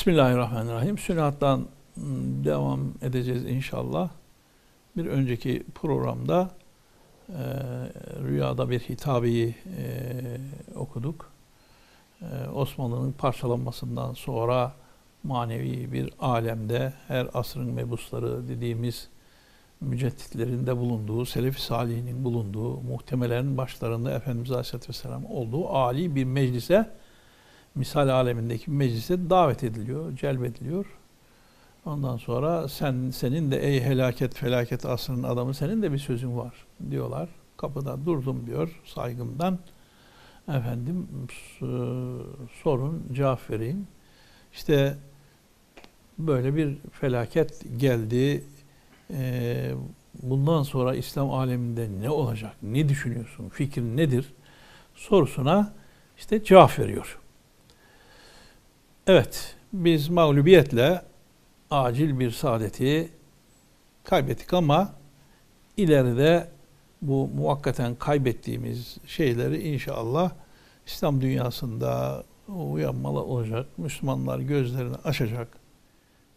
Bismillahirrahmanirrahim. Sünattan devam edeceğiz inşallah. Bir önceki programda e, rüyada bir hitabeyi e, okuduk. E, Osmanlı'nın parçalanmasından sonra manevi bir alemde her asrın mebusları dediğimiz mücedditlerin de bulunduğu, Selefi Salih'in bulunduğu, muhtemelen başlarında Efendimiz Aleyhisselatü Vesselam olduğu âli bir meclise misal alemindeki meclise davet ediliyor, celbediliyor. Ondan sonra sen senin de ey helaket felaket asrının adamı senin de bir sözün var diyorlar. Kapıda durdum diyor saygımdan. Efendim sorun cevap vereyim. İşte böyle bir felaket geldi. Bundan sonra İslam aleminde ne olacak? Ne düşünüyorsun? Fikir nedir? Sorusuna işte cevap veriyor. Evet, biz mağlubiyetle acil bir saadeti kaybettik ama ileride bu muvakkaten kaybettiğimiz şeyleri inşallah İslam dünyasında uyanmalı olacak. Müslümanlar gözlerini açacak.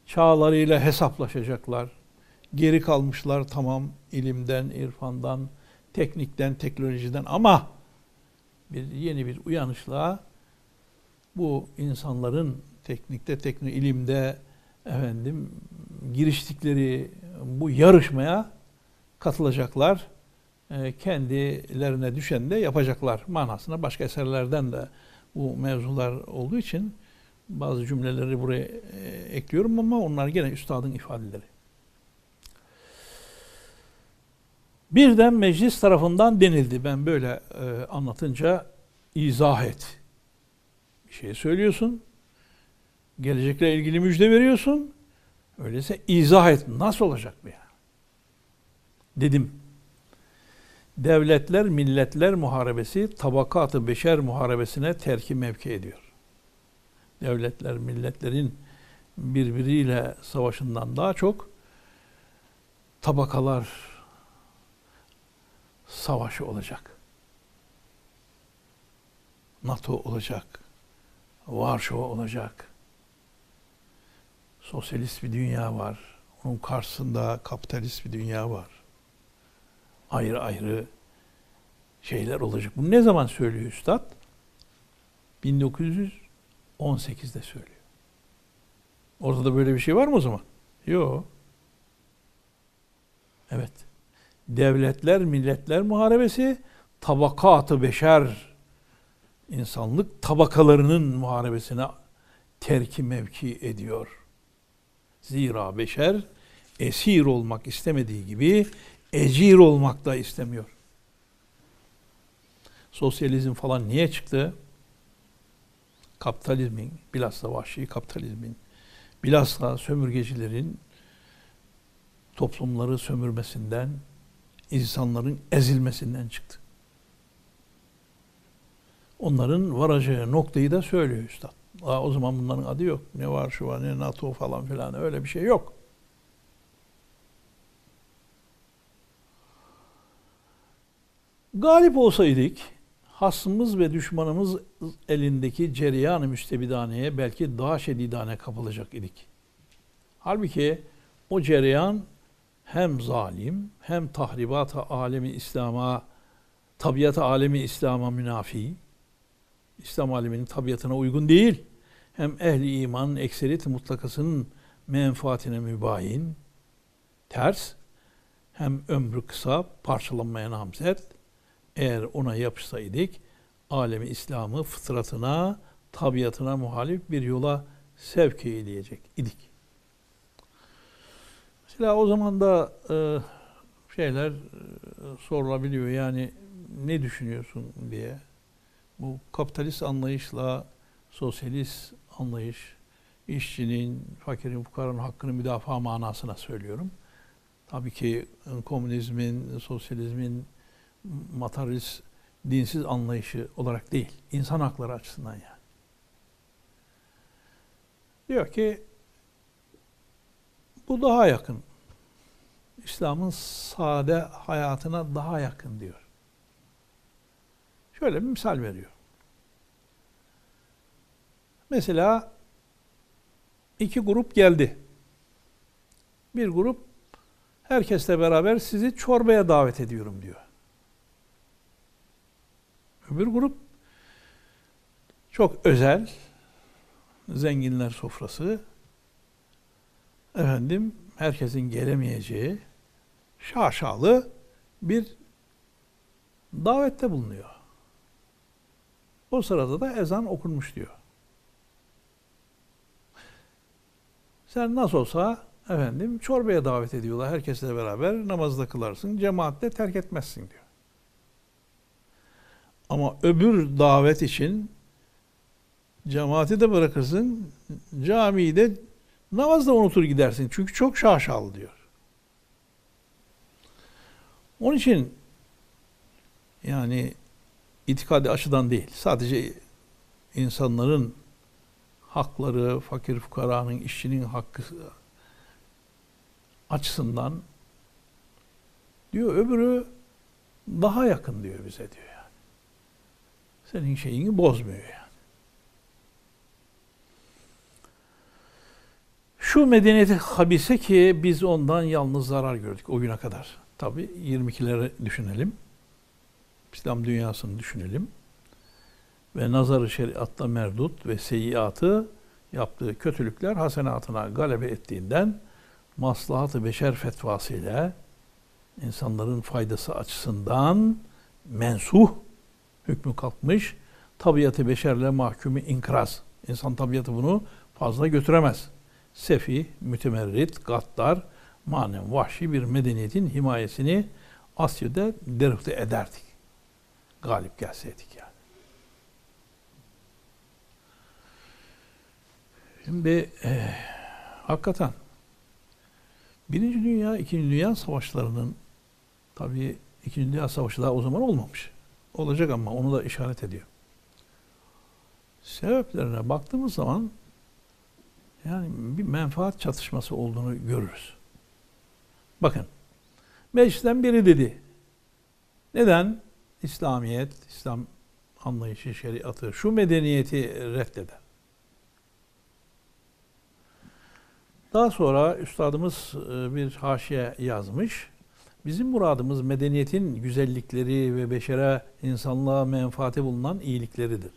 Çağlarıyla hesaplaşacaklar. Geri kalmışlar tamam ilimden, irfandan, teknikten, teknolojiden ama bir yeni bir uyanışla bu insanların teknikte, tekno ilimde efendim giriştikleri bu yarışmaya katılacaklar. E, kendilerine düşen de yapacaklar manasına başka eserlerden de bu mevzular olduğu için bazı cümleleri buraya e, ekliyorum ama onlar gene üstadın ifadeleri. Birden meclis tarafından denildi. Ben böyle e, anlatınca izah et şey söylüyorsun. Gelecekle ilgili müjde veriyorsun. Öyleyse izah et. Nasıl olacak bu ya? Dedim. Devletler, milletler muharebesi tabakatı beşer muharebesine terki mevki ediyor. Devletler, milletlerin birbiriyle savaşından daha çok tabakalar savaşı olacak. NATO olacak. Varşova olacak. Sosyalist bir dünya var. Onun karşısında kapitalist bir dünya var. Ayrı ayrı şeyler olacak. Bu ne zaman söylüyor Üstad? 1918'de söylüyor. Ortada böyle bir şey var mı o zaman? Yok. Evet. Devletler, milletler muharebesi tabakatı beşer insanlık tabakalarının muharebesine terki mevki ediyor. Zira beşer esir olmak istemediği gibi ecir olmak da istemiyor. Sosyalizm falan niye çıktı? Kapitalizmin, bilhassa vahşi kapitalizmin, bilhassa sömürgecilerin toplumları sömürmesinden, insanların ezilmesinden çıktı. Onların varacağı noktayı da söylüyor üstad. Aa, o zaman bunların adı yok. Ne var şu var ne NATO falan filan öyle bir şey yok. Galip olsaydık hasmımız ve düşmanımız elindeki cereyan-ı müstebidaneye belki daha şedidane kapılacak idik. Halbuki o cereyan hem zalim hem tahribat alemi İslam'a tabiat alemi İslam'a münafi İslam aleminin tabiatına uygun değil. Hem ehli imanın ekseriyeti mutlakasının menfaatine mübayin, ters, hem ömrü kısa, parçalanmaya namzet. Eğer ona yapışsaydık, alemi İslam'ı fıtratına, tabiatına muhalif bir yola sevk eyleyecek idik. Mesela o zaman da e, şeyler e, sorulabiliyor. Yani ne düşünüyorsun diye bu kapitalist anlayışla sosyalist anlayış, işçinin, fakirin, fukaranın hakkını müdafaa manasına söylüyorum. Tabii ki komünizmin, sosyalizmin materyalist, dinsiz anlayışı olarak değil, insan hakları açısından yani. Diyor ki bu daha yakın. İslam'ın sade hayatına daha yakın diyor. Şöyle bir misal veriyor. Mesela iki grup geldi. Bir grup herkesle beraber sizi çorbaya davet ediyorum diyor. Öbür grup çok özel, zenginler sofrası, efendim herkesin gelemeyeceği şaşalı bir davette bulunuyor. O sırada da ezan okunmuş diyor. Sen nasıl olsa efendim çorbaya davet ediyorlar herkesle beraber namazda kılarsın, cemaatle terk etmezsin diyor. Ama öbür davet için cemaati de bırakırsın, camiyi de namazda unutur gidersin. Çünkü çok şaşalı diyor. Onun için yani itikadi açıdan değil, sadece insanların hakları, fakir fukaranın, işçinin hakkı açısından diyor öbürü daha yakın diyor bize diyor yani. Senin şeyini bozmuyor yani. Şu medeniyeti habise ki biz ondan yalnız zarar gördük o güne kadar. Tabi 22'leri düşünelim. İslam dünyasını düşünelim. Ve nazarı şeriatta merdut ve seyyiatı yaptığı kötülükler hasenatına galebe ettiğinden maslahatı beşer fetvası ile insanların faydası açısından mensuh hükmü kalkmış, tabiatı beşerle mahkumu inkraz. İnsan tabiatı bunu fazla götüremez. Sefi, mütemerrit, gaddar, manen vahşi bir medeniyetin himayesini Asya'da derhte ederdik. Galip gelseydik yani. Şimdi e, hakikaten Birinci Dünya, İkinci Dünya Savaşlarının tabi İkinci Dünya Savaşı daha o zaman olmamış. Olacak ama onu da işaret ediyor. Sebeplerine baktığımız zaman yani bir menfaat çatışması olduğunu görürüz. Bakın, meclisten biri dedi. Neden? İslamiyet, İslam anlayışı, şeriatı, şu medeniyeti reddeder. Daha sonra üstadımız e, bir haşiye yazmış. Bizim muradımız medeniyetin güzellikleri ve beşere, insanlığa menfaati bulunan iyilikleridir.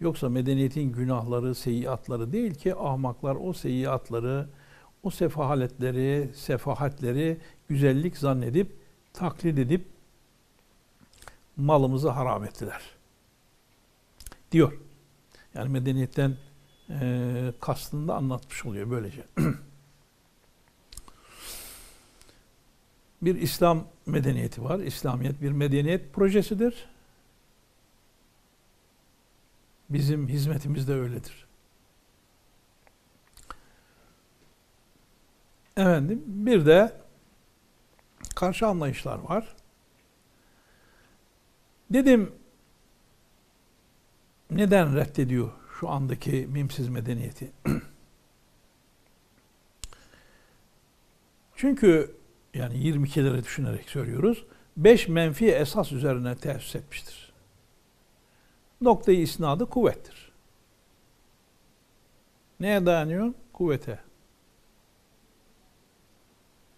Yoksa medeniyetin günahları, seyyiatları değil ki ahmaklar o seyyiatları, o sefahaletleri, sefahatleri güzellik zannedip, taklit edip malımızı harap ettiler. Diyor. Yani medeniyetten e, kastını da anlatmış oluyor böylece. bir İslam medeniyeti var. İslamiyet bir medeniyet projesidir. Bizim hizmetimiz de öyledir. Efendim bir de karşı anlayışlar var. Dedim neden reddediyor şu andaki mimsiz medeniyeti? Çünkü yani 22'leri düşünerek söylüyoruz. 5 menfi esas üzerine tesis etmiştir. Noktayı isnadı kuvvettir. Neye dayanıyor? Kuvvete.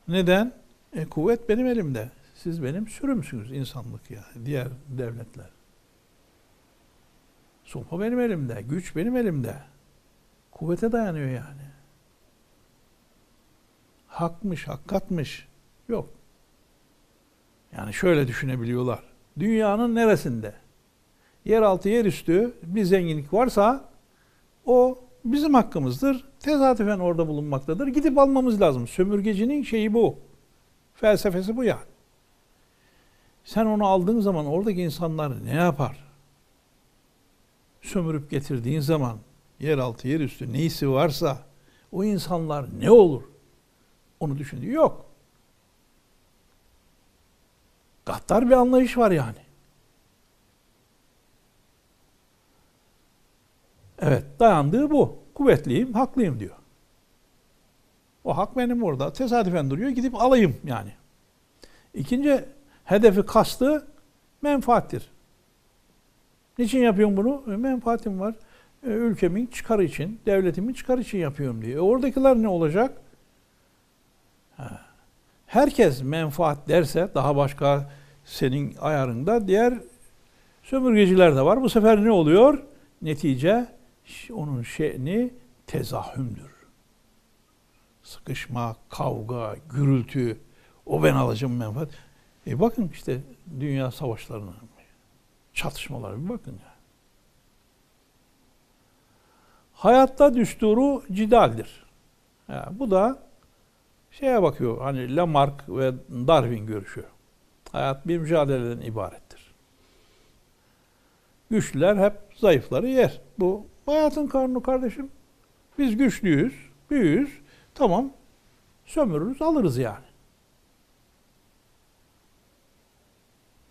Neden? E, kuvvet benim elimde. Siz benim sürümsünüz insanlık ya, diğer devletler. Sopa benim elimde, güç benim elimde. Kuvvete dayanıyor yani. Hakmış, hakikatmış. Yok. Yani şöyle düşünebiliyorlar. Dünyanın neresinde? Yeraltı, yerüstü bir zenginlik varsa o bizim hakkımızdır. Tesadüfen orada bulunmaktadır. Gidip almamız lazım. Sömürgecinin şeyi bu. Felsefesi bu yani. Sen onu aldığın zaman oradaki insanlar ne yapar? Sömürüp getirdiğin zaman yeraltı, yerüstü neyisi varsa o insanlar ne olur? Onu düşündüğü yok. Gaddar bir anlayış var yani. Evet, dayandığı bu. Kuvvetliyim, haklıyım diyor. O hak benim orada. Tesadüfen duruyor, gidip alayım yani. İkinci hedefi kastı menfaattir. Niçin yapıyorsun bunu? E, menfaatim var. e, ülkemin çıkarı için, devletimin çıkarı için yapıyorum diye. E, oradakiler ne olacak? Ha. Herkes menfaat derse daha başka senin ayarında diğer sömürgeciler de var. Bu sefer ne oluyor? Netice onun şe'ni tezahümdür. Sıkışma, kavga, gürültü, o ben alacağım menfaat. E bakın işte dünya savaşlarına, çatışmalara bir bakın ya. Hayatta düsturu cidaldir. Ya, bu da şeye bakıyor hani Lamarck ve Darwin görüşü. Hayat bir mücadeleden ibarettir. Güçlüler hep zayıfları yer. Bu hayatın kanunu kardeşim. Biz güçlüyüz, büyüyüz. Tamam sömürürüz, alırız yani.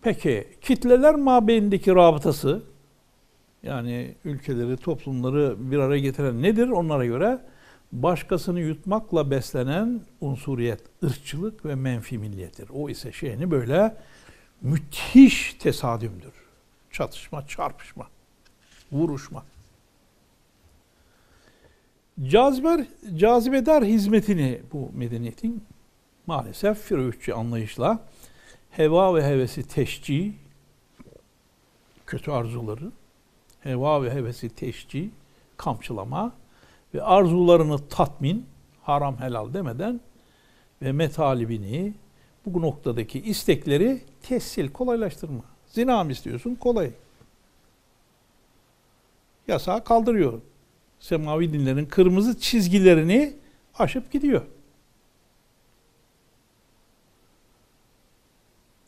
Peki kitleler mabeyindeki rabıtası yani ülkeleri, toplumları bir araya getiren nedir? Onlara göre başkasını yutmakla beslenen unsuriyet, ırkçılık ve menfi milliyettir. O ise şeyini böyle müthiş tesadümdür. Çatışma, çarpışma, vuruşma. Caziber, cazibedar hizmetini bu medeniyetin maalesef Firavuşçu anlayışla heva ve hevesi teşci, kötü arzuları, heva ve hevesi teşci, kamçılama ve arzularını tatmin, haram helal demeden ve metalibini, bu noktadaki istekleri tessil, kolaylaştırma. Zina mı istiyorsun? Kolay. Yasağı kaldırıyor. Semavi dinlerin kırmızı çizgilerini aşıp gidiyor.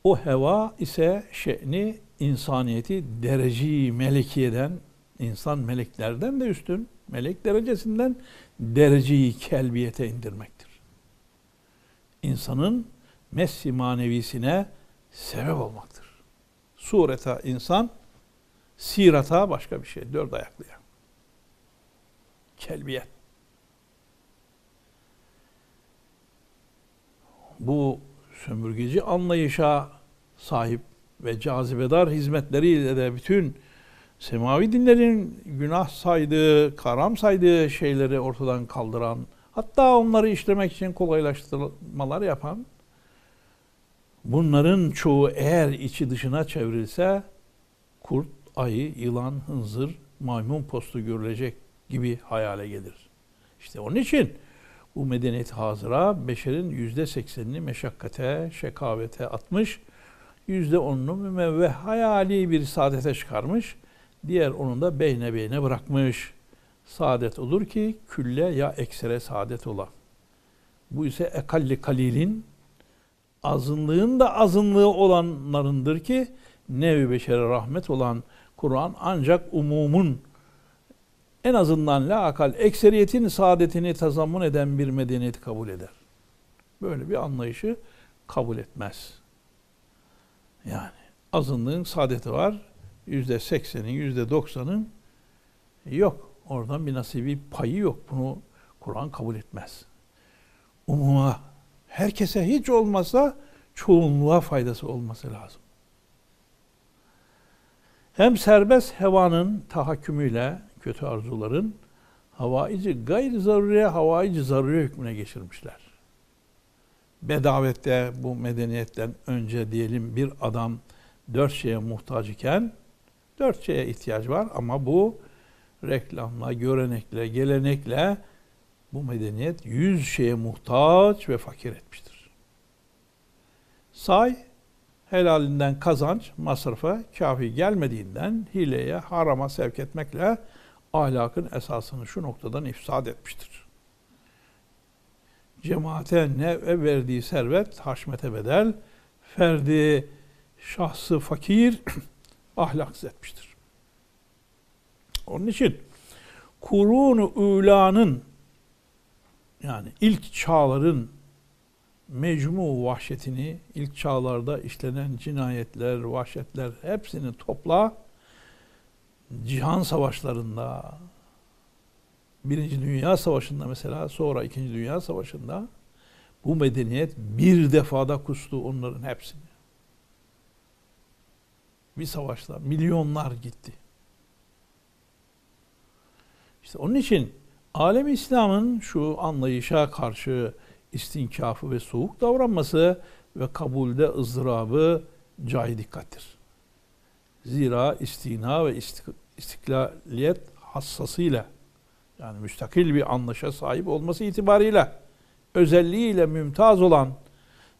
O heva ise şe'ni insaniyeti dereceyi melekiyeden, insan meleklerden de üstün, melek derecesinden dereceyi kelbiyete indirmektir. İnsanın messi manevisine sebep olmaktır. Sureta insan, sirata başka bir şey, dört ayaklıya. Kelbiyet. Bu sömürgeci anlayışa sahip ve cazibedar hizmetleriyle de bütün semavi dinlerin günah saydığı, karam saydığı şeyleri ortadan kaldıran, hatta onları işlemek için kolaylaştırmalar yapan, bunların çoğu eğer içi dışına çevrilse, kurt, ayı, yılan, hınzır, maymun postu görülecek gibi hayale gelir. İşte onun için bu medeniyet hazıra beşerin yüzde seksenini meşakkate, şekavete atmış, yüzde onunu mümevve hayali bir saadete çıkarmış, diğer onu da beyne beyne bırakmış. Saadet olur ki külle ya eksere saadet ola. Bu ise ekalli kalilin azınlığın da azınlığı olanlarındır ki nevi beşere rahmet olan Kur'an ancak umumun en azından la akal ekseriyetin saadetini tazammun eden bir medeniyeti kabul eder. Böyle bir anlayışı kabul etmez. Yani azınlığın saadeti var. Yüzde seksenin, yüzde doksanın yok. Oradan bir nasibi payı yok. Bunu Kur'an kabul etmez. Umuma, herkese hiç olmasa çoğunluğa faydası olması lazım. Hem serbest hevanın tahakkümüyle kötü arzuların havaici gayri zaruriye havaici zaruriye hükmüne geçirmişler. Bedavette bu medeniyetten önce diyelim bir adam dört şeye muhtaç iken dört şeye ihtiyaç var ama bu reklamla, görenekle, gelenekle bu medeniyet yüz şeye muhtaç ve fakir etmiştir. Say, helalinden kazanç, masrafa kafi gelmediğinden hileye, harama sevk etmekle ahlakın esasını şu noktadan ifsad etmiştir. Cemaate ne verdiği servet haşmete bedel, ferdi şahsı fakir ahlaksız etmiştir. Onun için kurunu ulanın yani ilk çağların mecmu vahşetini, ilk çağlarda işlenen cinayetler, vahşetler hepsini topla cihan savaşlarında, Birinci Dünya Savaşı'nda mesela, sonra İkinci Dünya Savaşı'nda bu medeniyet bir defada kustu onların hepsini. Bir savaşta milyonlar gitti. İşte onun için alem İslam'ın şu anlayışa karşı istinkafı ve soğuk davranması ve kabulde ızdırabı cai dikkattir. Zira istina ve istiklaliyet hassasıyla yani müstakil bir anlaşa sahip olması itibariyle özelliğiyle mümtaz olan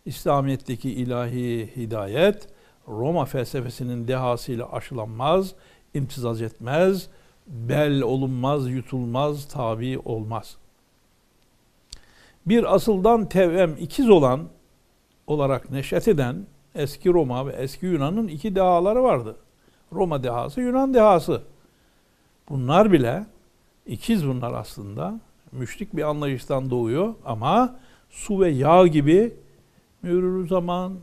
İslamiyet'teki ilahi hidayet Roma felsefesinin dehasıyla aşılanmaz, imtizaz etmez, bel olunmaz, yutulmaz, tabi olmaz. Bir asıldan tevem ikiz olan olarak neşet eden eski Roma ve eski Yunan'ın iki dehaları vardı. Roma dehası, Yunan dehası. Bunlar bile ikiz bunlar aslında. Müşrik bir anlayıştan doğuyor ama su ve yağ gibi mürür zaman,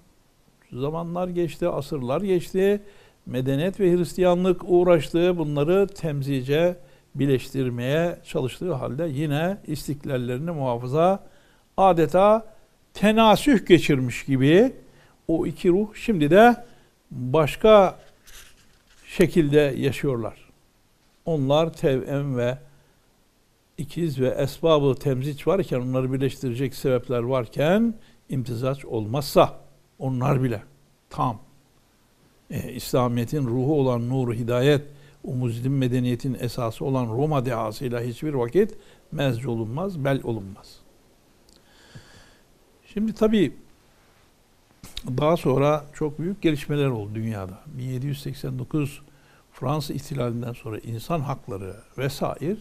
zamanlar geçti, asırlar geçti. Medeniyet ve Hristiyanlık uğraştığı bunları temzice birleştirmeye çalıştığı halde yine istiklallerini muhafaza adeta tenasüh geçirmiş gibi o iki ruh şimdi de başka şekilde yaşıyorlar. Onlar tevem ve ikiz ve esbabı temziç varken, onları birleştirecek sebepler varken imtizaç olmazsa onlar bile tam e, İslamiyet'in ruhu olan nur hidayet, o muzlim medeniyetin esası olan Roma dehasıyla hiçbir vakit mezc olunmaz, bel olunmaz. Şimdi tabii daha sonra çok büyük gelişmeler oldu dünyada. 1789 Fransız ihtilalinden sonra insan hakları vesaire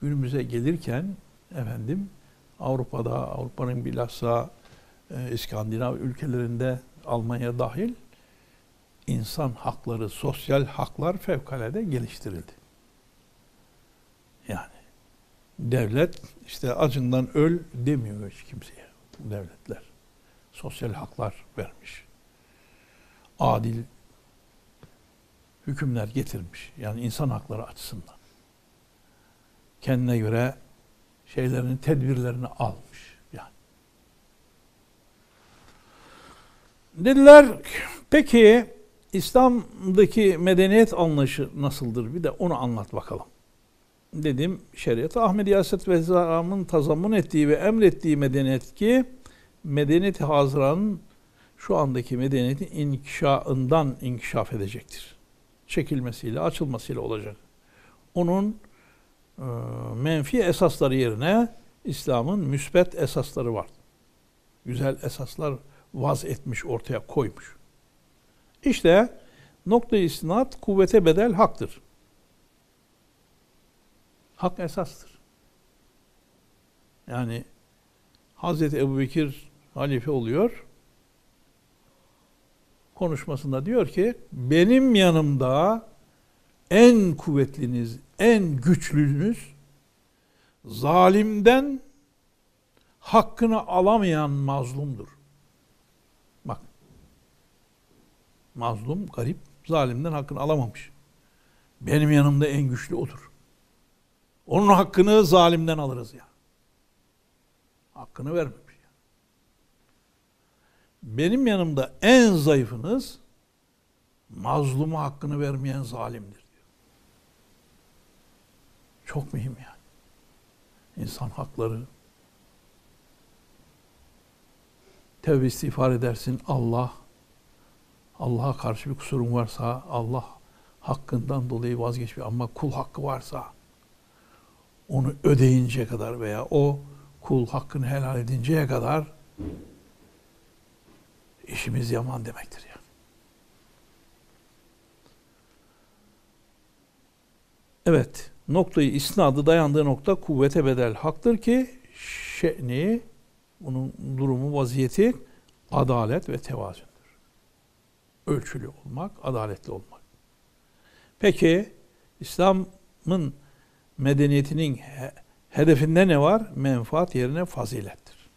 günümüze gelirken efendim Avrupa'da, Avrupa'nın bilhassa e, İskandinav ülkelerinde Almanya dahil insan hakları, sosyal haklar fevkalade geliştirildi. Yani devlet işte acından öl demiyor hiç kimseye devletler. Sosyal haklar vermiş. Adil hükümler getirmiş. Yani insan hakları açısından. Kendine göre şeylerini, tedbirlerini almış. Yani. Dediler peki İslam'daki medeniyet anlayışı nasıldır? Bir de onu anlat bakalım. Dedim şeriat Ahmedi Yaset ve Zaram'ın tazammun ettiği ve emrettiği medeniyet ki medeniyet hazıranın şu andaki medeniyetin inkişafından inkişaf edecektir. Çekilmesiyle, açılmasıyla olacak. Onun e, menfi esasları yerine İslam'ın müsbet esasları var. Güzel esaslar vaz etmiş, ortaya koymuş. İşte nokta istinat kuvvete bedel haktır. Hak esastır. Yani Hazreti Ebu Bekir halife oluyor. Konuşmasında diyor ki benim yanımda en kuvvetliniz, en güçlünüz zalimden hakkını alamayan mazlumdur. Bak. Mazlum, garip, zalimden hakkını alamamış. Benim yanımda en güçlü odur. Onun hakkını zalimden alırız ya. Hakkını vermemiş. Benim yanımda en zayıfınız mazluma hakkını vermeyen zalimdir diyor. Çok mühim yani. İnsan hakları. Tevbe istiğfar edersin Allah. Allah'a karşı bir kusurun varsa Allah hakkından dolayı vazgeçmiyor ama kul hakkı varsa onu ödeyinceye kadar veya o kul hakkını helal edinceye kadar işimiz yaman demektir yani. Evet, noktayı isnadı dayandığı nokta kuvvete bedel haktır ki şe'ni, bunun durumu, vaziyeti adalet ve tevazündür. Ölçülü olmak, adaletli olmak. Peki, İslam'ın medeniyetinin hedefinde ne var? Menfaat yerine fazilettir.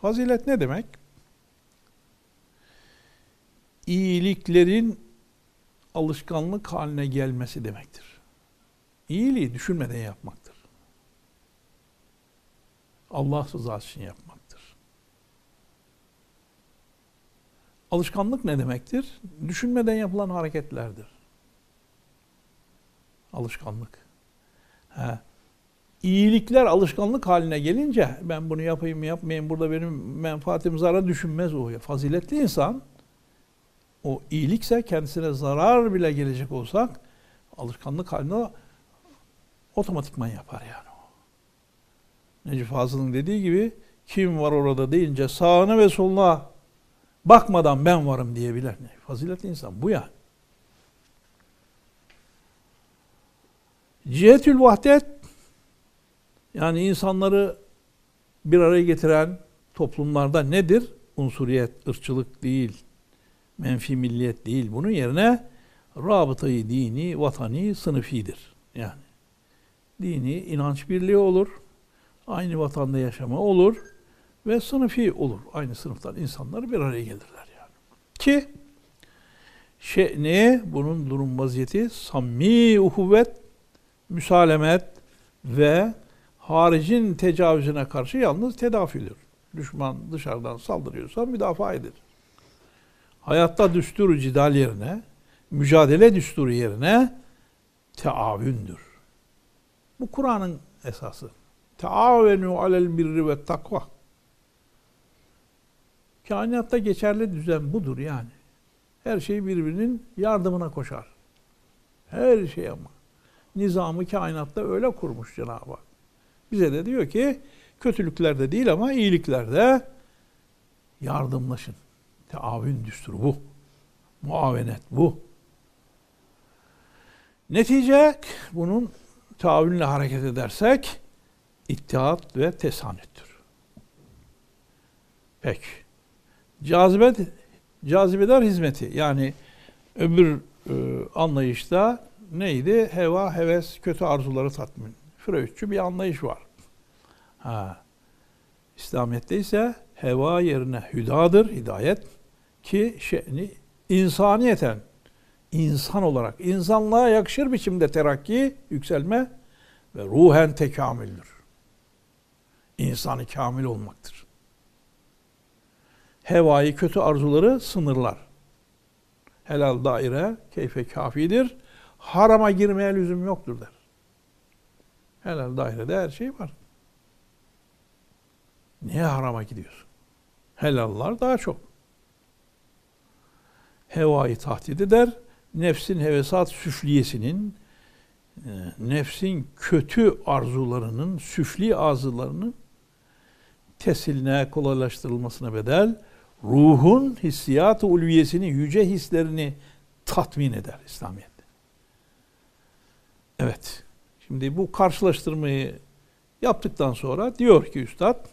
Fazilet ne demek? İyiliklerin alışkanlık haline gelmesi demektir. İyiliği düşünmeden yapmaktır. Allah rızası için yapmaktır. Alışkanlık ne demektir? Düşünmeden yapılan hareketlerdir. Alışkanlık. He. İyilikler alışkanlık haline gelince ben bunu yapayım mı yapmayayım burada benim menfaatim zarar düşünmez o. Faziletli insan o iyilikse kendisine zarar bile gelecek olsak alışkanlık haline otomatikman yapar yani o. Necip Fazıl'ın dediği gibi kim var orada deyince sağına ve soluna bakmadan ben varım diyebilir. Faziletli insan bu yani. Cihetül vahdet yani insanları bir araya getiren toplumlarda nedir? Unsuriyet, ırkçılık değil, menfi milliyet değil. Bunun yerine rabıtayı dini, vatani, sınıfidir. Yani dini inanç birliği olur, aynı vatanda yaşama olur ve sınıfi olur. Aynı sınıftan insanlar bir araya gelirler yani. Ki ne? Bunun durum vaziyeti samimi uhuvvet, müsalemet ve haricin tecavüzüne karşı yalnız tedafidir. Düşman dışarıdan saldırıyorsa müdafaa edilir. Hayatta düsturu cidal yerine, mücadele düsturu yerine teavündür. Bu Kur'an'ın esası. Teavenu alel birri ve takva. Kainatta geçerli düzen budur yani. Her şey birbirinin yardımına koşar. Her şey ama. Nizamı kainatta öyle kurmuş Cenab-ı Hak. Bize de diyor ki kötülüklerde değil ama iyiliklerde yardımlaşın. Teavün düsturu bu. Muavenet bu. Netice bunun taavünle hareket edersek ittihat ve tesanüttür. Peki. Cazibet, cazibedar hizmeti yani öbür e, anlayışta neydi? Heva, heves, kötü arzuları tatmin. Freudçu bir anlayış var. Ha. İslamiyet'te ise heva yerine hüdadır, hidayet ki şe'ni insaniyeten insan olarak insanlığa yakışır biçimde terakki, yükselme ve ruhen tekamüldür. İnsanı kamil olmaktır. Hevayı, kötü arzuları sınırlar. Helal daire keyfe kafidir. Harama girmeye lüzum yoktur der. Helal dairede her şey var. Niye harama gidiyorsun? Helallar daha çok. Hevayı tahdit eder. Nefsin hevesat süfliyesinin, e, nefsin kötü arzularının, süfli arzularının tesiline, kolaylaştırılmasına bedel, ruhun hissiyat-ı ulviyesini, yüce hislerini tatmin eder İslamiyet. Evet. Şimdi bu karşılaştırmayı yaptıktan sonra diyor ki üstad,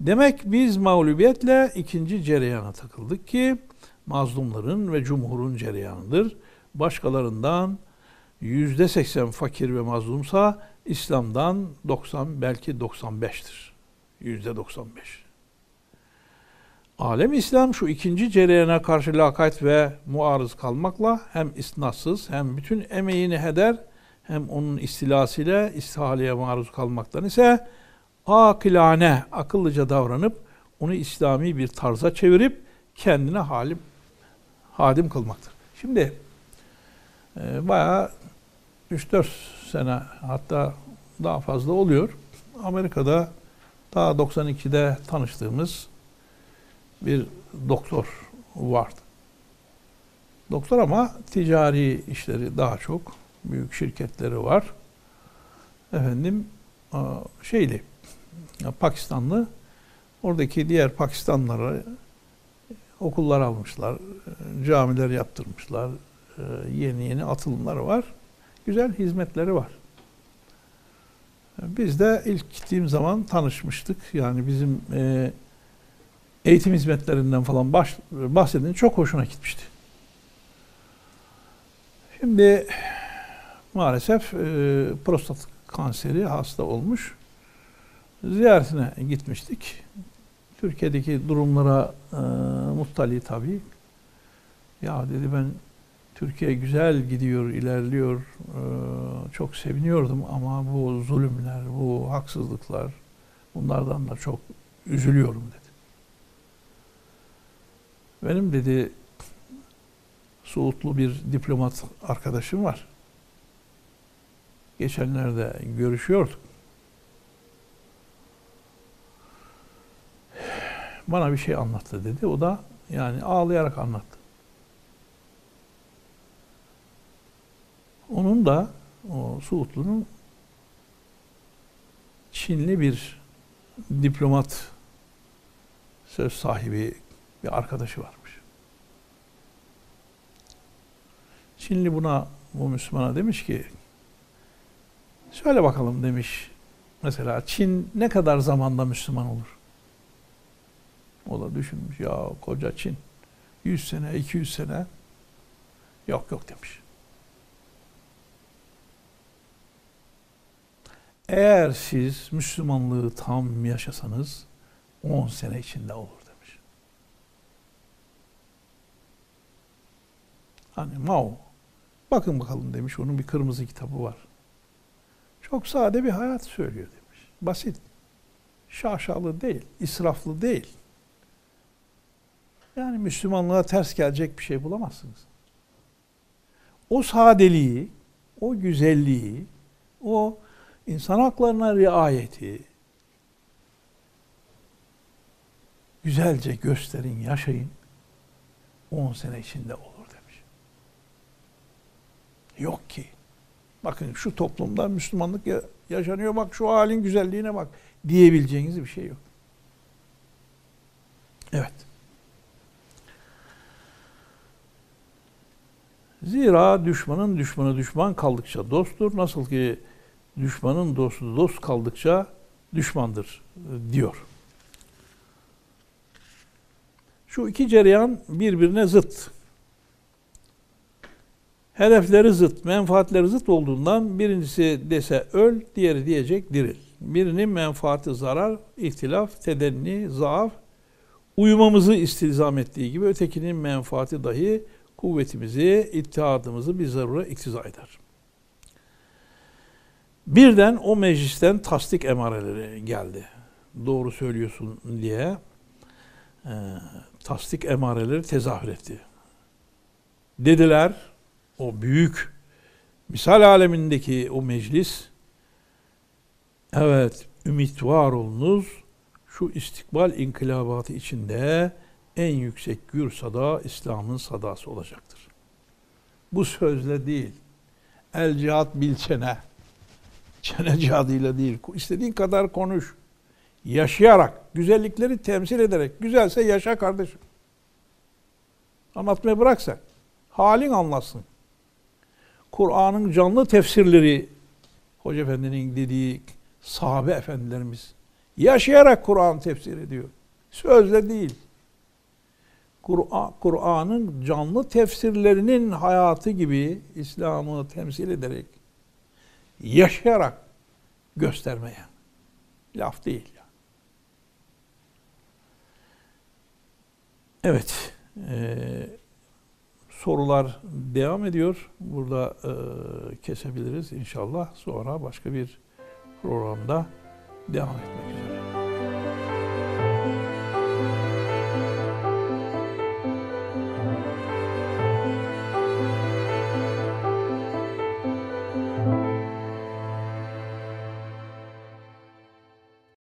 demek biz mağlubiyetle ikinci cereyana takıldık ki mazlumların ve cumhurun cereyanıdır. Başkalarından yüzde seksen fakir ve mazlumsa İslam'dan 90 belki 95'tir. Yüzde 95. Alem İslam şu ikinci cereyana karşı lakayt ve muarız kalmakla hem isnatsız hem bütün emeğini heder hem onun istilasıyla istihaleye maruz kalmaktan ise akilane, akıllıca davranıp onu İslami bir tarza çevirip kendine halim, hadim kılmaktır. Şimdi e, bayağı 3-4 sene hatta daha fazla oluyor. Amerika'da daha 92'de tanıştığımız bir doktor vardı. Doktor ama ticari işleri daha çok büyük şirketleri var. Efendim şeyli Pakistanlı oradaki diğer Pakistanlılara okullar almışlar, camiler yaptırmışlar, e, yeni yeni atılımları var. Güzel hizmetleri var. Biz de ilk gittiğim zaman tanışmıştık. Yani bizim e, eğitim hizmetlerinden falan baş, çok hoşuna gitmişti. Şimdi maalesef e, prostat kanseri hasta olmuş. Ziyaretine gitmiştik. Türkiye'deki durumlara e, muttali tabii. Ya dedi ben Türkiye güzel gidiyor, ilerliyor. E, çok seviniyordum ama bu zulümler, bu haksızlıklar bunlardan da çok üzülüyorum dedi. Benim dedi Suudlu bir diplomat arkadaşım var. geçenlerde görüşüyorduk. Bana bir şey anlattı dedi. O da yani ağlayarak anlattı. Onun da o Suudlu'nun Çinli bir diplomat söz sahibi bir arkadaşı varmış. Çinli buna bu Müslümana demiş ki söyle bakalım demiş. Mesela Çin ne kadar zamanda Müslüman olur? O da düşünmüş ya koca Çin 100 sene 200 sene yok yok demiş. Eğer siz Müslümanlığı tam yaşasanız 10 sene içinde olur demiş. Hani Mao bakın bakalım demiş onun bir kırmızı kitabı var. Çok sade bir hayat söylüyor demiş. Basit. Şaşalı değil, israflı değil. Yani Müslümanlığa ters gelecek bir şey bulamazsınız. O sadeliği, o güzelliği, o insan haklarına riayeti güzelce gösterin, yaşayın. 10 sene içinde olur demiş. Yok ki. Bakın şu toplumda Müslümanlık yaşanıyor bak şu halin güzelliğine bak diyebileceğiniz bir şey yok. Evet. Zira düşmanın düşmanı düşman kaldıkça dosttur. Nasıl ki düşmanın dostu dost kaldıkça düşmandır diyor. Şu iki cereyan birbirine zıt. Hedefleri zıt, menfaatleri zıt olduğundan birincisi dese öl, diğeri diyecek diril. Birinin menfaati zarar, ihtilaf, tedenni, zaaf, uyumamızı istilzam ettiği gibi ötekinin menfaati dahi kuvvetimizi, ittihadımızı bir zarura iktiza eder. Birden o meclisten tasdik emareleri geldi. Doğru söylüyorsun diye e, tasdik emareleri tezahür etti. Dediler o büyük misal alemindeki o meclis evet ümit var olunuz şu istikbal inkılabatı içinde en yüksek gür sada İslam'ın sadası olacaktır. Bu sözle değil. El cihat bilçene. Çene cihadıyla değil. İstediğin kadar konuş. Yaşayarak, güzellikleri temsil ederek. Güzelse yaşa kardeşim. Anlatmayı bırak sen. Halin anlasın. Kur'an'ın canlı tefsirleri Hoca Efendi'nin dediği sahabe efendilerimiz yaşayarak Kur'an tefsir ediyor. Sözle değil. Kur'an'ın canlı tefsirlerinin hayatı gibi İslam'ı temsil ederek yaşayarak göstermeye. Laf değil. Evet. E, sorular devam ediyor. Burada e, kesebiliriz inşallah. Sonra başka bir programda devam etmek üzere.